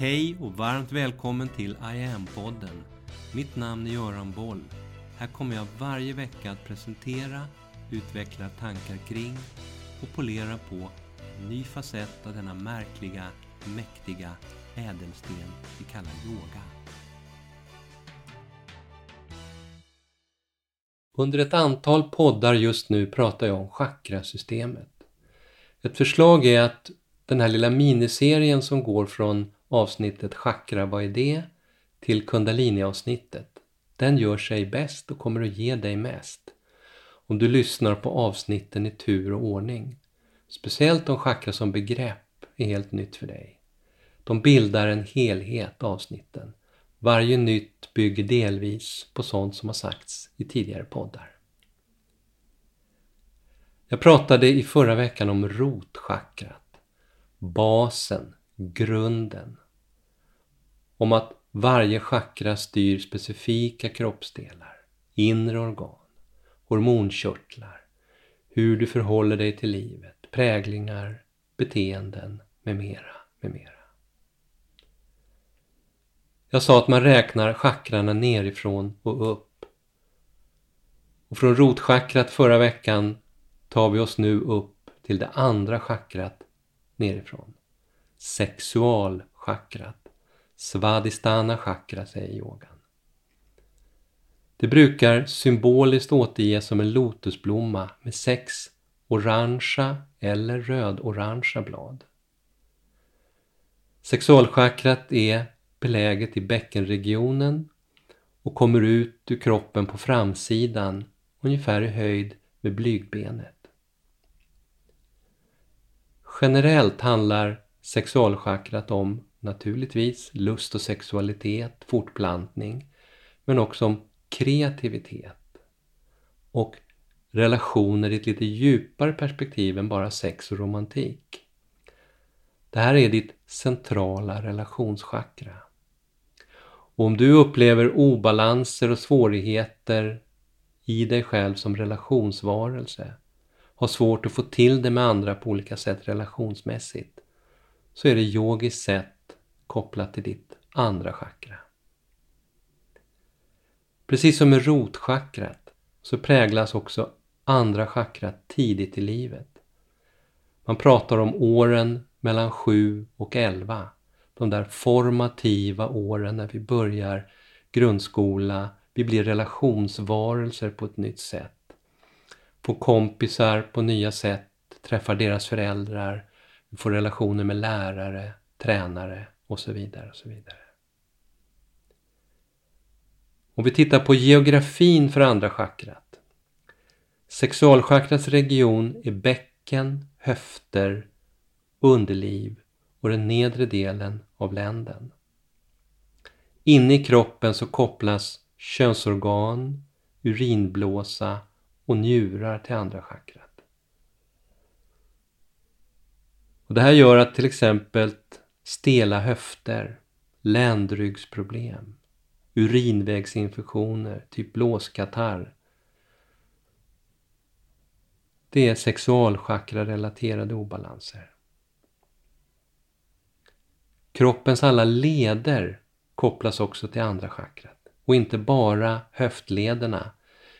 Hej och varmt välkommen till I am-podden. Mitt namn är Göran Boll. Här kommer jag varje vecka att presentera, utveckla tankar kring och polera på en ny facett av denna märkliga, mäktiga ädelsten vi kallar yoga. Under ett antal poddar just nu pratar jag om chakrasystemet. Ett förslag är att den här lilla miniserien som går från avsnittet Chakra, vad är det? till Kundalini-avsnittet. Den gör sig bäst och kommer att ge dig mest. Om du lyssnar på avsnitten i tur och ordning. Speciellt om chakra som begrepp är helt nytt för dig. De bildar en helhet, avsnitten. Varje nytt bygger delvis på sånt som har sagts i tidigare poddar. Jag pratade i förra veckan om rotchakrat, basen, grunden. Om att varje chakra styr specifika kroppsdelar, inre organ, hormonkörtlar, hur du förhåller dig till livet, präglingar, beteenden med mera, med mera. Jag sa att man räknar chakrarna nerifrån och upp. Och från rotchakrat förra veckan tar vi oss nu upp till det andra chakrat nerifrån. Sexualchakrat. Svadhisthana chakra säger yogan. Det brukar symboliskt återges som en lotusblomma med sex orangea eller röd-orangea blad. Sexualchakrat är beläget i bäckenregionen och kommer ut ur kroppen på framsidan ungefär i höjd med blygbenet. Generellt handlar sexualchakrat om naturligtvis lust och sexualitet, fortplantning, men också om kreativitet och relationer i ett lite djupare perspektiv än bara sex och romantik. Det här är ditt centrala relationschakra. Och om du upplever obalanser och svårigheter i dig själv som relationsvarelse, har svårt att få till det med andra på olika sätt relationsmässigt, så är det yogiskt sett kopplat till ditt andra chakra. Precis som med rotchakrat så präglas också andra chakrat tidigt i livet. Man pratar om åren mellan 7 och 11. De där formativa åren när vi börjar grundskola, vi blir relationsvarelser på ett nytt sätt. Får kompisar på nya sätt, träffar deras föräldrar, får relationer med lärare, tränare och så vidare. och så vidare. Om vi tittar på geografin för andra chakrat. Sexualchakrats region är bäcken, höfter, underliv och den nedre delen av länden. Inne i kroppen så kopplas könsorgan, urinblåsa och njurar till andra chakrat. Och det här gör att till exempel stela höfter, ländryggsproblem, urinvägsinfektioner, typ blåskatarr. Det är sexualchakra-relaterade obalanser. Kroppens alla leder kopplas också till andra chakrat. Och inte bara höftlederna,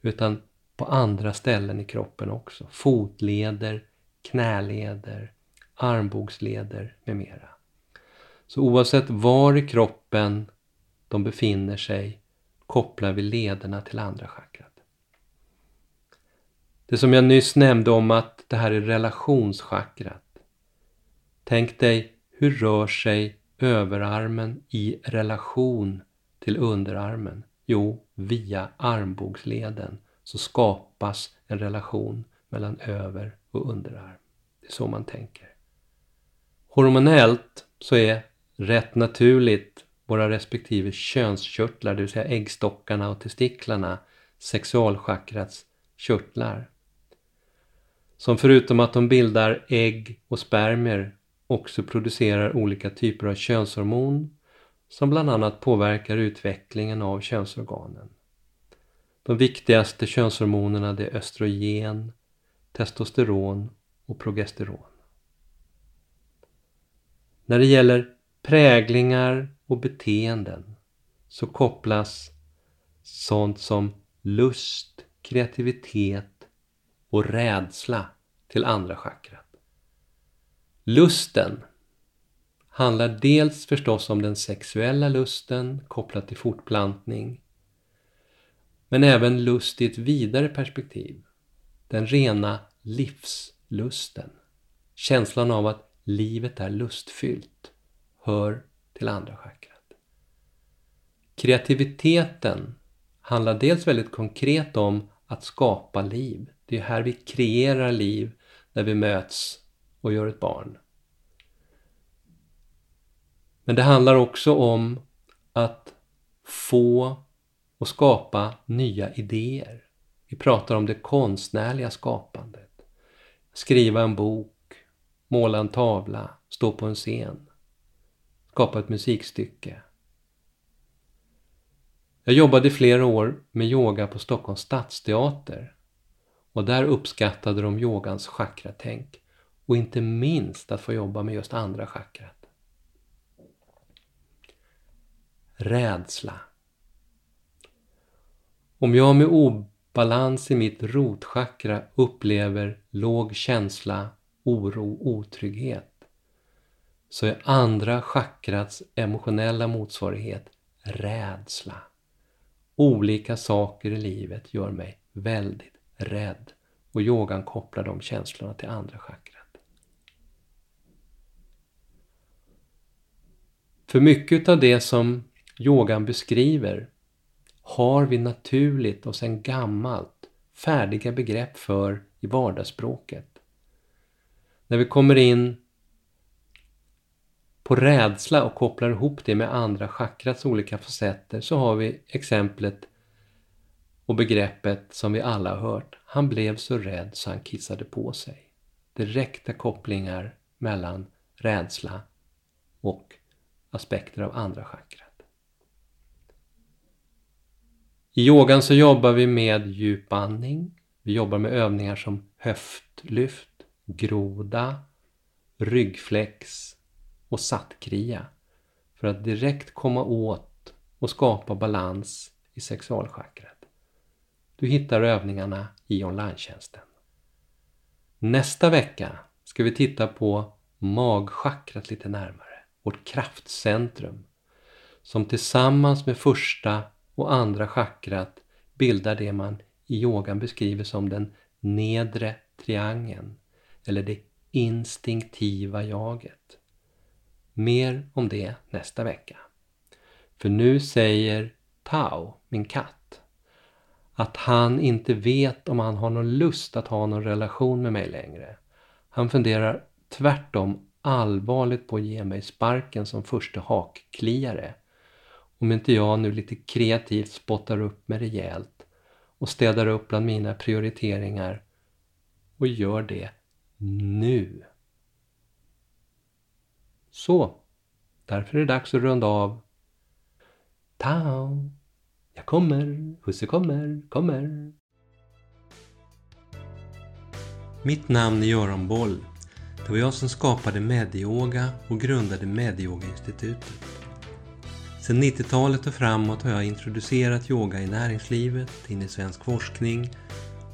utan på andra ställen i kroppen också. Fotleder, knäleder, armbågsleder med mera. Så oavsett var i kroppen de befinner sig kopplar vi lederna till andra chakrat. Det som jag nyss nämnde om att det här är relationschakrat. Tänk dig, hur rör sig överarmen i relation till underarmen? Jo, via armbågsleden så skapas en relation mellan över och underarm. Det är så man tänker. Hormonellt så är rätt naturligt våra respektive könskörtlar, det vill säga äggstockarna och testiklarna, sexualchakrats körtlar. Som förutom att de bildar ägg och spermier också producerar olika typer av könshormon som bland annat påverkar utvecklingen av könsorganen. De viktigaste könshormonerna är östrogen, testosteron och progesteron. När det gäller präglingar och beteenden så kopplas sånt som lust, kreativitet och rädsla till andra chakrat. Lusten handlar dels förstås om den sexuella lusten kopplat till fortplantning men även lust i ett vidare perspektiv. Den rena livslusten. Känslan av att livet är lustfyllt hör till andra chakrat. Kreativiteten handlar dels väldigt konkret om att skapa liv. Det är här vi kreerar liv när vi möts och gör ett barn. Men det handlar också om att få och skapa nya idéer. Vi pratar om det konstnärliga skapandet. Skriva en bok, måla en tavla, stå på en scen, skapa ett musikstycke. Jag jobbade i flera år med yoga på Stockholms stadsteater och där uppskattade de yogans chakratänk och inte minst att få jobba med just andra chakrat. Rädsla. Om jag med obalans i mitt rotchakra upplever låg känsla, oro, otrygghet så är andra chakrats emotionella motsvarighet rädsla. Olika saker i livet gör mig väldigt rädd och yogan kopplar de känslorna till andra chakrat. För mycket av det som yogan beskriver har vi naturligt och sedan gammalt färdiga begrepp för i vardagsspråket. När vi kommer in på rädsla och kopplar ihop det med andra chakrats olika facetter så har vi exemplet och begreppet som vi alla har hört. Han blev så rädd så han kissade på sig. Direkta kopplingar mellan rädsla och aspekter av andra chakrat. I yogan så jobbar vi med djupandning. Vi jobbar med övningar som höftlyft, groda, ryggflex och sattkria för att direkt komma åt och skapa balans i sexualchakrat. Du hittar övningarna i online Nästa vecka ska vi titta på magchakrat lite närmare, vårt kraftcentrum, som tillsammans med första och andra chakrat bildar det man i yogan beskriver som den nedre triangeln eller det instinktiva jaget. Mer om det nästa vecka. För nu säger Tao, min katt, att han inte vet om han har någon lust att ha någon relation med mig längre. Han funderar tvärtom allvarligt på att ge mig sparken som första hakkliare om inte jag nu lite kreativt spottar upp mig rejält och städar upp bland mina prioriteringar och gör det nu. Så, därför är det dags att runda av. Tao! Jag kommer, husse kommer, kommer. Mitt namn är Göran Boll. Det var jag som skapade Medyoga och grundade Medyoga-institutet. Sedan 90-talet och framåt har jag introducerat yoga i näringslivet, in i svensk forskning